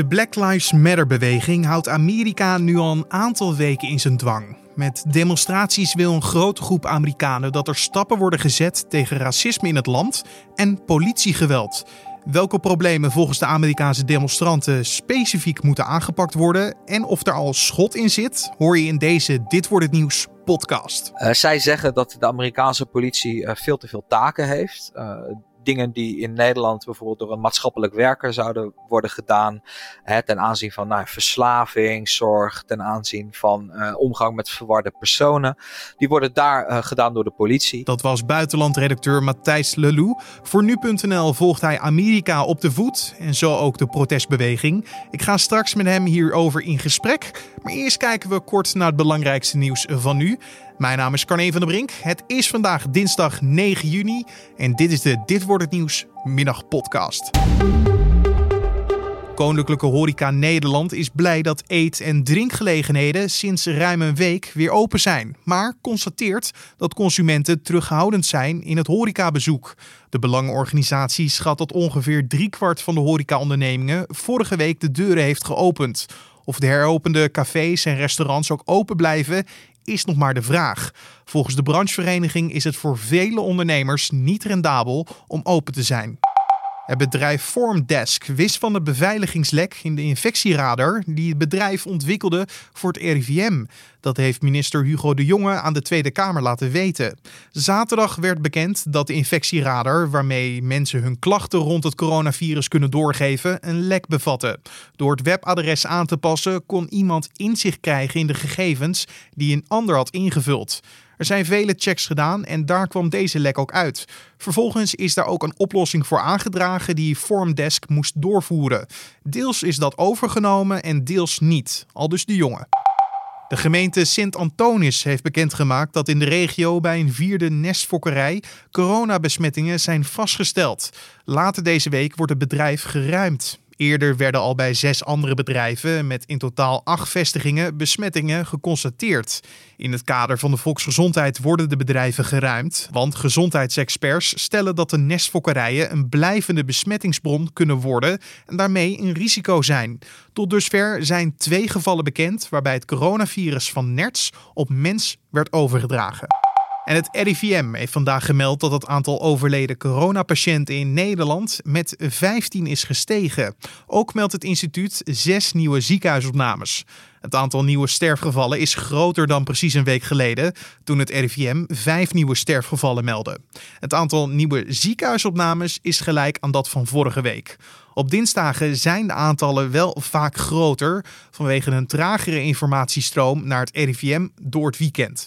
De Black Lives Matter beweging houdt Amerika nu al een aantal weken in zijn dwang. Met demonstraties wil een grote groep Amerikanen dat er stappen worden gezet tegen racisme in het land en politiegeweld. Welke problemen volgens de Amerikaanse demonstranten specifiek moeten aangepakt worden en of er al schot in zit, hoor je in deze Dit wordt het nieuws podcast. Uh, zij zeggen dat de Amerikaanse politie uh, veel te veel taken heeft. Uh, dingen die in Nederland bijvoorbeeld door een maatschappelijk werker zouden worden gedaan. Hè, ten aanzien van nou, verslaving, zorg, ten aanzien van uh, omgang met verwarde personen. Die worden daar uh, gedaan door de politie. Dat was buitenlandredacteur Matthijs Lelou. Voor nu.nl volgt hij Amerika op de voet en zo ook de protestbeweging. Ik ga straks met hem hierover in gesprek. Maar eerst kijken we kort naar het belangrijkste nieuws van nu. Mijn naam is Carne van der Brink. Het is vandaag dinsdag 9 juni en dit is de Dit wordt het nieuws middagpodcast. Koninklijke Horeca Nederland is blij dat eet- en drinkgelegenheden sinds ruim een week weer open zijn, maar constateert dat consumenten terughoudend zijn in het horecabezoek. De belangenorganisatie schat dat ongeveer driekwart van de horecaondernemingen vorige week de deuren heeft geopend. Of de heropende cafés en restaurants ook open blijven, is nog maar de vraag. Volgens de branchevereniging is het voor vele ondernemers niet rendabel om open te zijn. Het bedrijf Formdesk wist van het beveiligingslek in de infectieradar die het bedrijf ontwikkelde voor het RIVM. Dat heeft minister Hugo de Jonge aan de Tweede Kamer laten weten. Zaterdag werd bekend dat de infectieradar, waarmee mensen hun klachten rond het coronavirus kunnen doorgeven, een lek bevatte. Door het webadres aan te passen kon iemand inzicht krijgen in de gegevens die een ander had ingevuld. Er zijn vele checks gedaan en daar kwam deze lek ook uit. Vervolgens is daar ook een oplossing voor aangedragen die Formdesk moest doorvoeren. Deels is dat overgenomen en deels niet, al dus de jongen. De gemeente Sint-Antonis heeft bekendgemaakt dat in de regio bij een vierde nestfokkerij coronabesmettingen zijn vastgesteld. Later deze week wordt het bedrijf geruimd. Eerder werden al bij zes andere bedrijven met in totaal acht vestigingen besmettingen geconstateerd. In het kader van de volksgezondheid worden de bedrijven geruimd, want gezondheidsexperts stellen dat de nestfokkerijen een blijvende besmettingsbron kunnen worden en daarmee een risico zijn. Tot dusver zijn twee gevallen bekend waarbij het coronavirus van nerts op mens werd overgedragen. En het RIVM heeft vandaag gemeld dat het aantal overleden coronapatiënten in Nederland met 15 is gestegen. Ook meldt het instituut zes nieuwe ziekenhuisopnames. Het aantal nieuwe sterfgevallen is groter dan precies een week geleden, toen het RIVM vijf nieuwe sterfgevallen meldde. Het aantal nieuwe ziekenhuisopnames is gelijk aan dat van vorige week. Op dinsdagen zijn de aantallen wel vaak groter vanwege een tragere informatiestroom naar het RIVM door het weekend.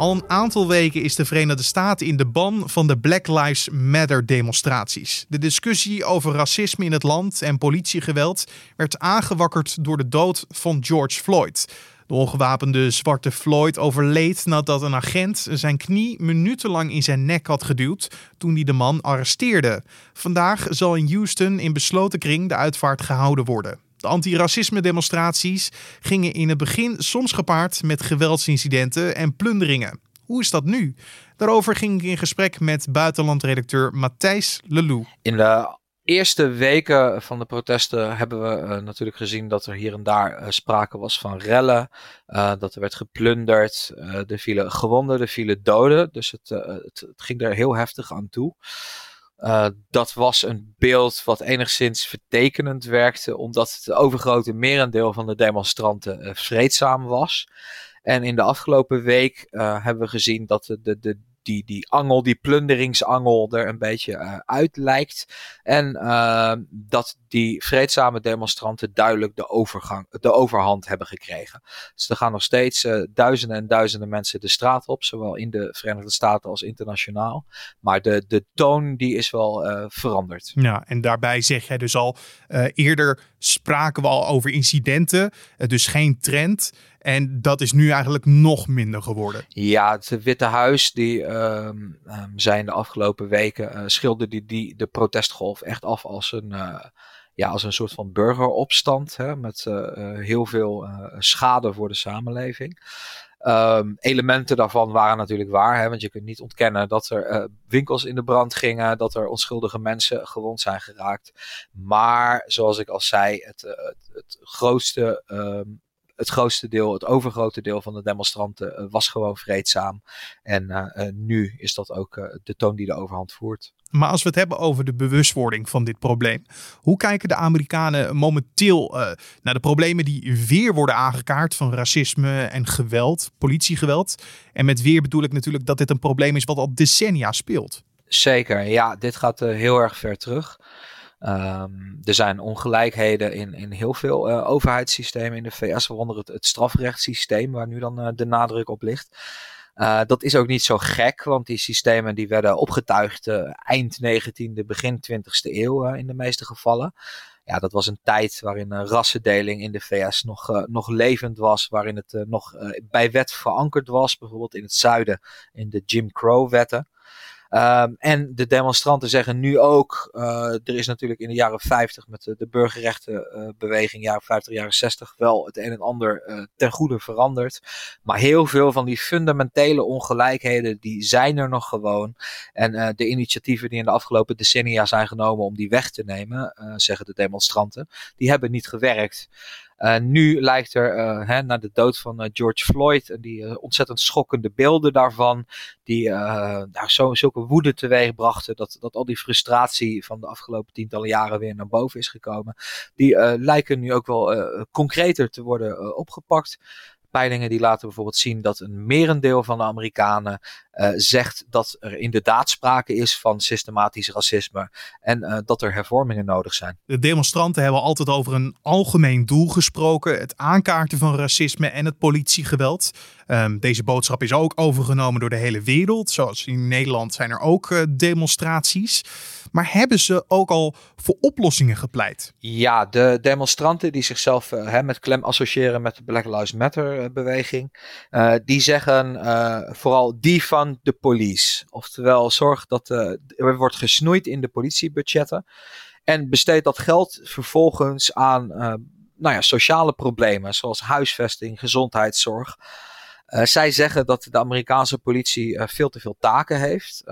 Al een aantal weken is de Verenigde Staten in de ban van de Black Lives Matter demonstraties. De discussie over racisme in het land en politiegeweld werd aangewakkerd door de dood van George Floyd. De ongewapende zwarte Floyd overleed nadat een agent zijn knie minutenlang in zijn nek had geduwd toen hij de man arresteerde. Vandaag zal in Houston in besloten kring de uitvaart gehouden worden. De antiracisme demonstraties gingen in het begin soms gepaard met geweldsincidenten en plunderingen. Hoe is dat nu? Daarover ging ik in gesprek met buitenlandredacteur Matthijs Lelou. In de eerste weken van de protesten hebben we uh, natuurlijk gezien dat er hier en daar uh, sprake was van rellen. Uh, dat er werd geplunderd. er vielen gewonden, er vielen doden. Dus het, het, het ging er heel heftig aan toe. Uh, dat was een beeld wat enigszins vertekenend werkte, omdat het overgrote merendeel van de demonstranten uh, vreedzaam was. En in de afgelopen week uh, hebben we gezien dat de, de, de die, die angel, die plunderingsangel er een beetje uh, uit lijkt. En uh, dat die vreedzame demonstranten duidelijk de, overgang, de overhand hebben gekregen. Dus er gaan nog steeds uh, duizenden en duizenden mensen de straat op, zowel in de Verenigde Staten als internationaal. Maar de, de toon die is wel veranderd. Ja, en daarbij zeg jij dus al, eerder spraken we al over incidenten, dus geen trend. En dat is nu eigenlijk nog minder geworden. Ja, het Witte Huis, die uh, zijn de afgelopen weken, uh, schilderde die, die de protestgolf echt af als een, uh, ja, als een soort van burgeropstand. Hè, met uh, heel veel schade voor de samenleving. Um, elementen daarvan waren natuurlijk waar, hè, want je kunt niet ontkennen dat er winkels in de brand gingen, dat er onschuldige mensen gewond zijn geraakt. Maar zoals ik al zei, het, het, grootste um, het grootste deel, het overgrote deel van de demonstranten uh, was gewoon vreedzaam. En uh, nu is dat ook de toon die de overhand voert. Maar als we het hebben over de bewustwording van dit probleem, hoe kijken de Amerikanen momenteel uh, naar de problemen die weer worden aangekaart van racisme en geweld, politiegeweld? En met weer bedoel ik natuurlijk dat dit een probleem is wat al decennia speelt. Zeker, ja, dit gaat uh, heel erg ver terug. Um, er zijn ongelijkheden in, in heel veel uh, overheidssystemen in de VS, waaronder het, het strafrechtssysteem, waar nu dan de nadruk op ligt. Uh, dat is ook niet zo gek, want die systemen die werden opgetuigd eind 19e, begin 20e eeuw in de meeste gevallen. Ja, dat was een tijd waarin rassendeling in de VS nog, nog levend was, waarin het nog bij wet verankerd was, bijvoorbeeld in het zuiden in de Jim Crow-wetten. Um, en de demonstranten zeggen nu ook, uh, er is natuurlijk in de jaren 50 met de, burgerrechtenbeweging, uh, jaren 50, jaren 60, wel het een en ander uh, ten goede veranderd. Maar heel veel van die fundamentele ongelijkheden, die zijn er nog gewoon. En de initiatieven die in de afgelopen decennia zijn genomen om die weg te nemen, zeggen de demonstranten, die hebben niet gewerkt. Uh, nu lijkt er, uh, hè, na de dood van uh, George Floyd die ontzettend schokkende beelden daarvan, die nou, zo, zulke woede teweeg brachten, dat, dat al die frustratie van de afgelopen tientallen jaren weer naar boven is gekomen, die lijken nu ook wel concreter te worden opgepakt. Peilingen die laten bijvoorbeeld zien dat een merendeel van de Amerikanen zegt dat er inderdaad sprake is van systematisch racisme en uh, dat er hervormingen nodig zijn. De demonstranten hebben altijd over een algemeen doel gesproken: het aankaarten van racisme en het politiegeweld. Um, deze boodschap is ook overgenomen door de hele wereld. Zoals in Nederland zijn er ook uh, demonstraties. Maar hebben ze ook al voor oplossingen gepleit? Ja, de demonstranten die zichzelf uh, met klem associëren met de Black Lives Matter beweging, die zeggen vooral die de police. Oftewel, zorg dat uh, er wordt gesnoeid in de politiebudgetten. En besteed dat geld vervolgens aan uh, nou ja, sociale problemen, zoals huisvesting, gezondheidszorg. Uh, zij zeggen dat de Amerikaanse politie veel te veel taken heeft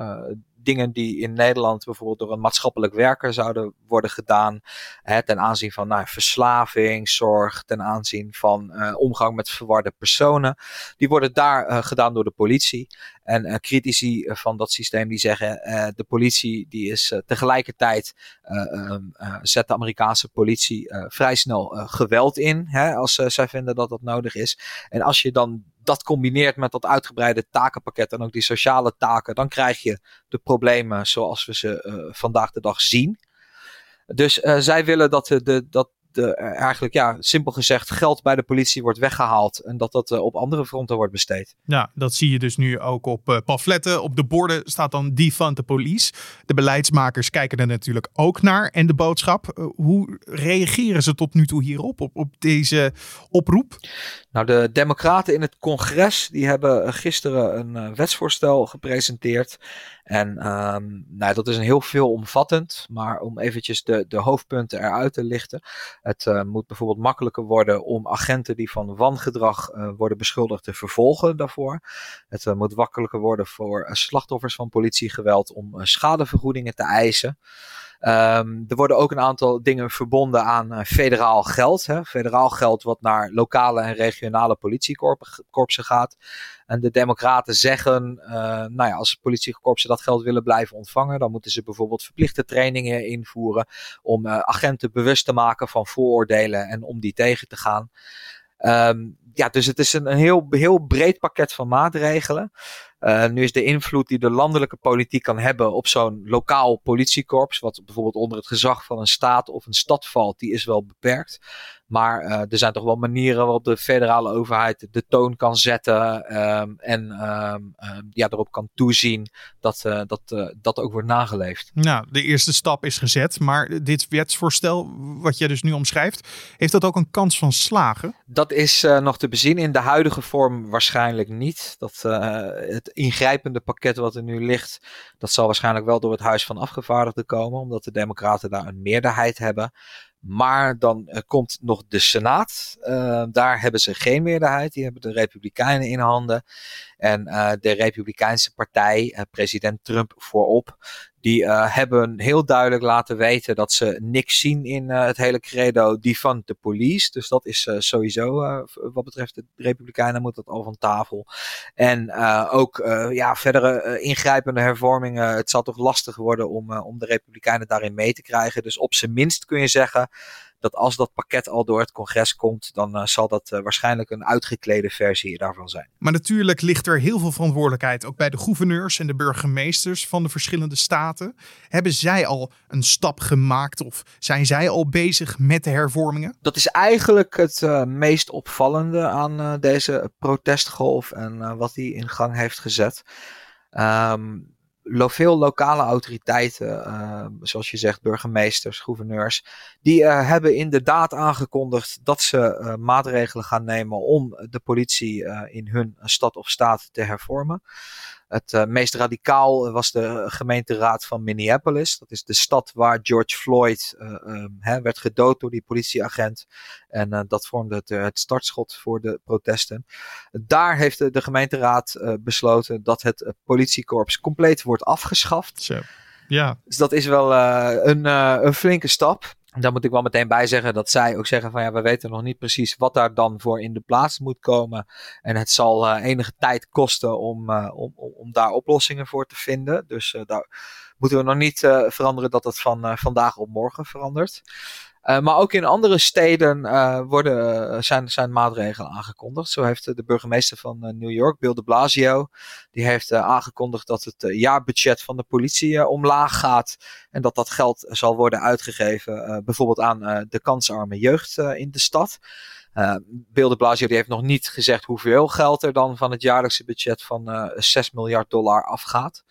dingen die in Nederland bijvoorbeeld door een maatschappelijk werker zouden worden gedaan. Hè, ten aanzien van nou, verslaving, zorg, ten aanzien van omgang met verwarde personen. Die worden daar gedaan door de politie. En uh, critici van dat systeem die zeggen de politie die is tegelijkertijd ehm, zet de Amerikaanse politie vrij snel geweld in. Hè, als zij vinden dat dat nodig is. En als je dan dat combineert met dat uitgebreide takenpakket en ook die sociale taken, dan krijg je de problemen zoals we ze vandaag de dag zien. Dus zij willen dat, de, dat de, eigenlijk, ja, simpel gezegd, geld bij de politie wordt weggehaald en dat dat uh, op andere fronten wordt besteed. Ja, dat zie je dus nu ook op uh, pamfletten. Op de borden staat dan defund the police. De beleidsmakers kijken er natuurlijk ook naar. En de boodschap, hoe reageren ze tot nu toe hierop, op, op deze oproep? Nou, de democraten in het congres, die hebben gisteren een wetsvoorstel gepresenteerd. En um, nou, dat is een heel veelomvattend, maar om eventjes de, de hoofdpunten eruit te lichten. Het uh, moet bijvoorbeeld makkelijker worden om agenten die van wangedrag uh, worden beschuldigd te vervolgen daarvoor. Het uh, moet makkelijker worden voor slachtoffers van politiegeweld om schadevergoedingen te eisen. Um, er worden ook een aantal dingen verbonden aan uh, federaal geld. Hè? Federaal geld wat naar lokale en regionale politiekorpsen gaat. En de democraten zeggen, uh, nou ja, als politiekorpsen dat geld willen blijven ontvangen, dan moeten ze bijvoorbeeld verplichte trainingen invoeren om uh, agenten bewust te maken van vooroordelen en om die tegen te gaan. Um, ja, dus het is een, een heel, heel breed pakket van maatregelen. Uh, nu is de invloed die de landelijke politiek kan hebben op zo'n lokaal politiekorps, wat bijvoorbeeld onder het gezag van een staat of een stad valt, die is wel beperkt. Maar uh, er zijn toch wel manieren waarop de federale overheid de toon kan zetten um, en um, ja, erop kan toezien dat uh, dat, uh, dat ook wordt nageleefd. Nou, de eerste stap is gezet, maar dit wetsvoorstel, wat jij dus nu omschrijft, heeft dat ook een kans van slagen? Dat is nog te bezien in de huidige vorm waarschijnlijk niet. Dat, het ingrijpende pakket wat er nu ligt, dat zal waarschijnlijk wel door het Huis van Afgevaardigden komen, omdat de Democraten daar een meerderheid hebben. Maar dan komt nog de Senaat. daar hebben ze geen meerderheid. Die hebben de Republikeinen in handen. En de Republikeinse partij, president Trump voorop, die uh, hebben heel duidelijk laten weten dat ze niks zien in uh, het hele credo die van de police. Dus dat is uh, sowieso wat betreft de Republikeinen moet dat al van tafel. En ook ja, verdere ingrijpende hervormingen. Het zal toch lastig worden om, om de Republikeinen daarin mee te krijgen. Dus op zijn minst kun je zeggen dat als dat pakket al door het congres komt, dan uh, zal dat uh, waarschijnlijk een uitgeklede versie daarvan zijn. Maar natuurlijk ligt er heel veel verantwoordelijkheid ook bij de gouverneurs en de burgemeesters van de verschillende staten. Hebben zij al een stap gemaakt of zijn zij al bezig met de hervormingen? Dat is eigenlijk het uh, meest opvallende aan deze protestgolf en wat die in gang heeft gezet. Um, veel lokale autoriteiten, uh, zoals je zegt, burgemeesters, gouverneurs, die uh, hebben inderdaad aangekondigd dat ze uh, maatregelen gaan nemen om de politie in hun stad of staat te hervormen. Het uh, meest radicaal was de gemeenteraad van Minneapolis. Dat is de stad waar George Floyd uh, um, hè, werd gedood door die politieagent. En dat vormde het, het, startschot voor de protesten. Daar heeft de, de gemeenteraad besloten dat het politiekorps compleet wordt afgeschaft. Zo. Ja. Dus dat is wel een, een flinke stap. Daar moet ik wel meteen bij zeggen dat zij ook zeggen van ja, we weten nog niet precies wat daar dan voor in de plaats moet komen. En het zal uh, enige tijd kosten om, uh, om, om daar oplossingen voor te vinden. Dus uh, daar moeten we nog niet veranderen dat het van vandaag op morgen verandert. Uh, maar ook in andere steden uh, worden, zijn, zijn maatregelen aangekondigd. Zo heeft de burgemeester van New York, Bill de Blasio, die heeft aangekondigd dat het jaarbudget van de politie omlaag gaat. En dat dat geld zal worden uitgegeven bijvoorbeeld aan de kansarme jeugd in de stad. Bill de Blasio die heeft nog niet gezegd hoeveel geld er dan van het jaarlijkse budget van uh, 6 miljard dollar afgaat.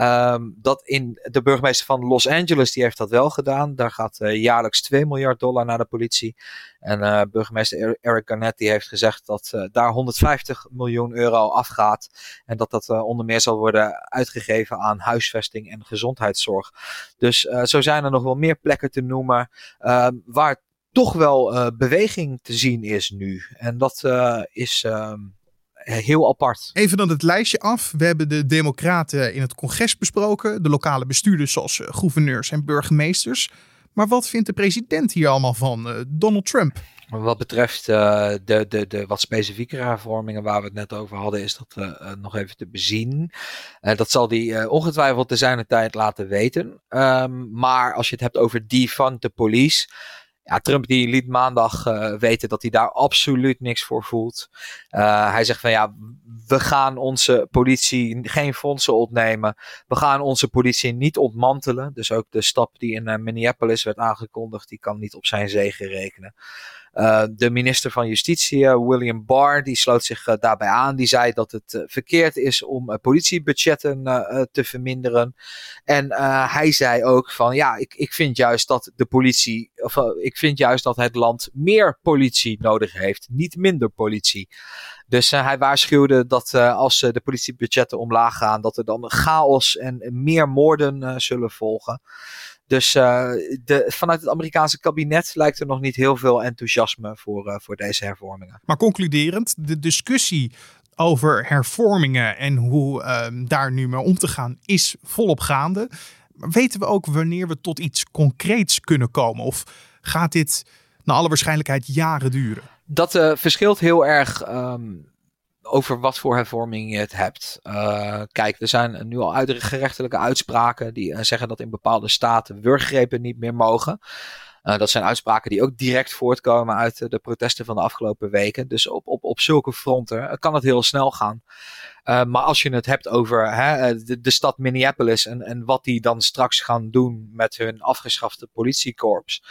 Um, dat in de burgemeester van Los Angeles, die heeft dat wel gedaan. Daar gaat uh, jaarlijks 2 miljard dollar naar de politie. En uh, burgemeester Eric Garnett die heeft gezegd dat uh, daar 150 miljoen euro afgaat. En dat dat onder meer zal worden uitgegeven aan huisvesting en gezondheidszorg. Dus zo zijn er nog wel meer plekken te noemen ehm, waar toch wel beweging te zien is nu. En dat is ehm, eh, heel apart. Even dan het lijstje af. We hebben de democraten in het congres besproken. De lokale bestuurders zoals eh, gouverneurs en burgemeesters. Maar wat vindt de president hier allemaal van? Uh, Donald Trump. Wat betreft uh, de, de, de wat specifiekere hervormingen waar we het net over hadden, is dat uh, nog even te bezien. dat zal hij ongetwijfeld te zijn tijd laten weten. Um, maar als je het hebt over die van de police ja, Trump die liet maandag uh, weten dat hij daar absoluut niks voor voelt. Uh, hij zegt van ja, we gaan onze politie geen fondsen ontnemen. We gaan onze politie niet ontmantelen. Dus ook de stap die in uh, Minneapolis werd aangekondigd, die kan niet op zijn zegen rekenen. Uh, de minister van Justitie, William Barr, die sloot zich uh, daarbij aan. Die zei dat het verkeerd is om politiebudgetten te verminderen. En hij zei ook van ja, ik, ik vind juist dat de politie, of ik vind juist dat het land meer politie nodig heeft, niet minder politie. Dus hij waarschuwde dat als de politiebudgetten omlaag gaan, dat er dan chaos en meer moorden zullen volgen. Dus uh, de, vanuit het Amerikaanse kabinet lijkt er nog niet heel veel enthousiasme voor, uh, voor deze hervormingen. Maar concluderend, de discussie over hervormingen en hoe uh, daar nu mee om te gaan is volop gaande. Maar weten we ook wanneer we tot iets concreets kunnen komen? Of gaat dit naar alle waarschijnlijkheid jaren duren? Dat uh, verschilt heel erg um, over wat voor hervorming je het hebt. Uh, kijk, er zijn nu al gerechtelijke uitspraken die uh, zeggen dat in bepaalde staten wurggrepen niet meer mogen. Uh, dat zijn uitspraken die ook direct voortkomen uit de protesten van de afgelopen weken. Dus op, op, op zulke fronten kan het heel snel gaan. maar als je het hebt over hè, de, de, stad Minneapolis en, en wat die dan straks gaan doen met hun afgeschafte politiekorps.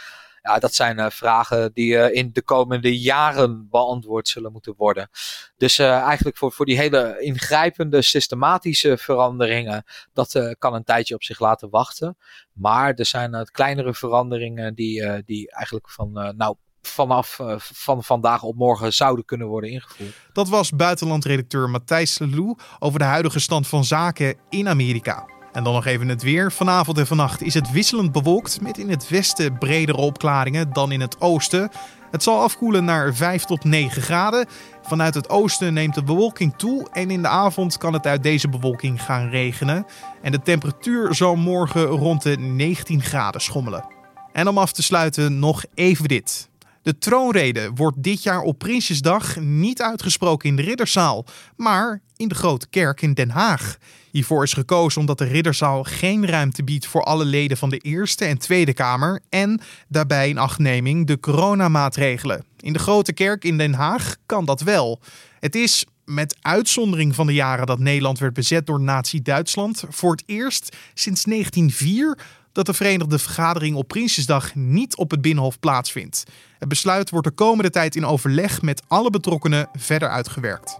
Ja, dat zijn uh, vragen die uh, in de komende jaren beantwoord zullen moeten worden. Dus uh, eigenlijk voor, voor die hele ingrijpende systematische veranderingen, dat kan een tijdje op zich laten wachten. Maar er zijn kleinere veranderingen die, die eigenlijk van, nou, vanaf van vandaag op morgen zouden kunnen worden ingevoerd. Dat was buitenlandredacteur Matthijs Lelou over de huidige stand van zaken in Amerika. En dan nog even het weer. Vanavond en vannacht is het wisselend bewolkt met in het westen bredere opklaringen dan in het oosten. Het zal afkoelen naar 5 tot 9 graden. Vanuit het oosten neemt de bewolking toe en in de avond kan het uit deze bewolking gaan regenen. En de temperatuur zal morgen rond de 19 graden schommelen. En om af te sluiten nog even dit. De troonrede wordt dit jaar op Prinsjesdag niet uitgesproken in de Ridderzaal, maar in de Grote Kerk in Den Haag. Hiervoor is gekozen omdat de Ridderzaal geen ruimte biedt voor alle leden van de Eerste en Tweede Kamer en daarbij in achtneming de coronamaatregelen. In de Grote Kerk in Den Haag kan dat wel. Het is, met uitzondering van de jaren dat Nederland werd bezet door Nazi-Duitsland, voor het eerst sinds 1904 dat de Verenigde Vergadering op Prinsjesdag niet op het Binnenhof plaatsvindt. Het besluit wordt de komende tijd in overleg met alle betrokkenen verder uitgewerkt.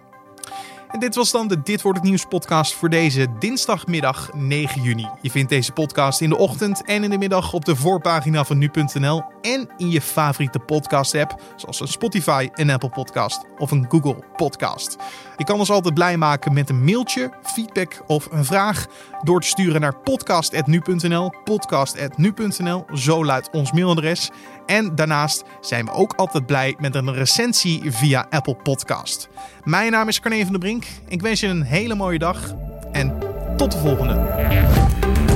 En dit was dan de Dit wordt het nieuws podcast voor deze dinsdagmiddag 9 juni. Je vindt deze podcast in de ochtend en in de middag op de voorpagina van nu.nl en in je favoriete podcast app zoals een Spotify, een Apple Podcast of een Google Podcast. Je kan ons altijd blij maken met een mailtje, feedback of een vraag door te sturen naar podcast@nu.nl, podcast@nu.nl, zo luidt ons mailadres. En daarnaast zijn we ook altijd blij met een recensie via Apple Podcast. Mijn naam is Carne van der Brink. Ik wens je een hele mooie dag en tot de volgende.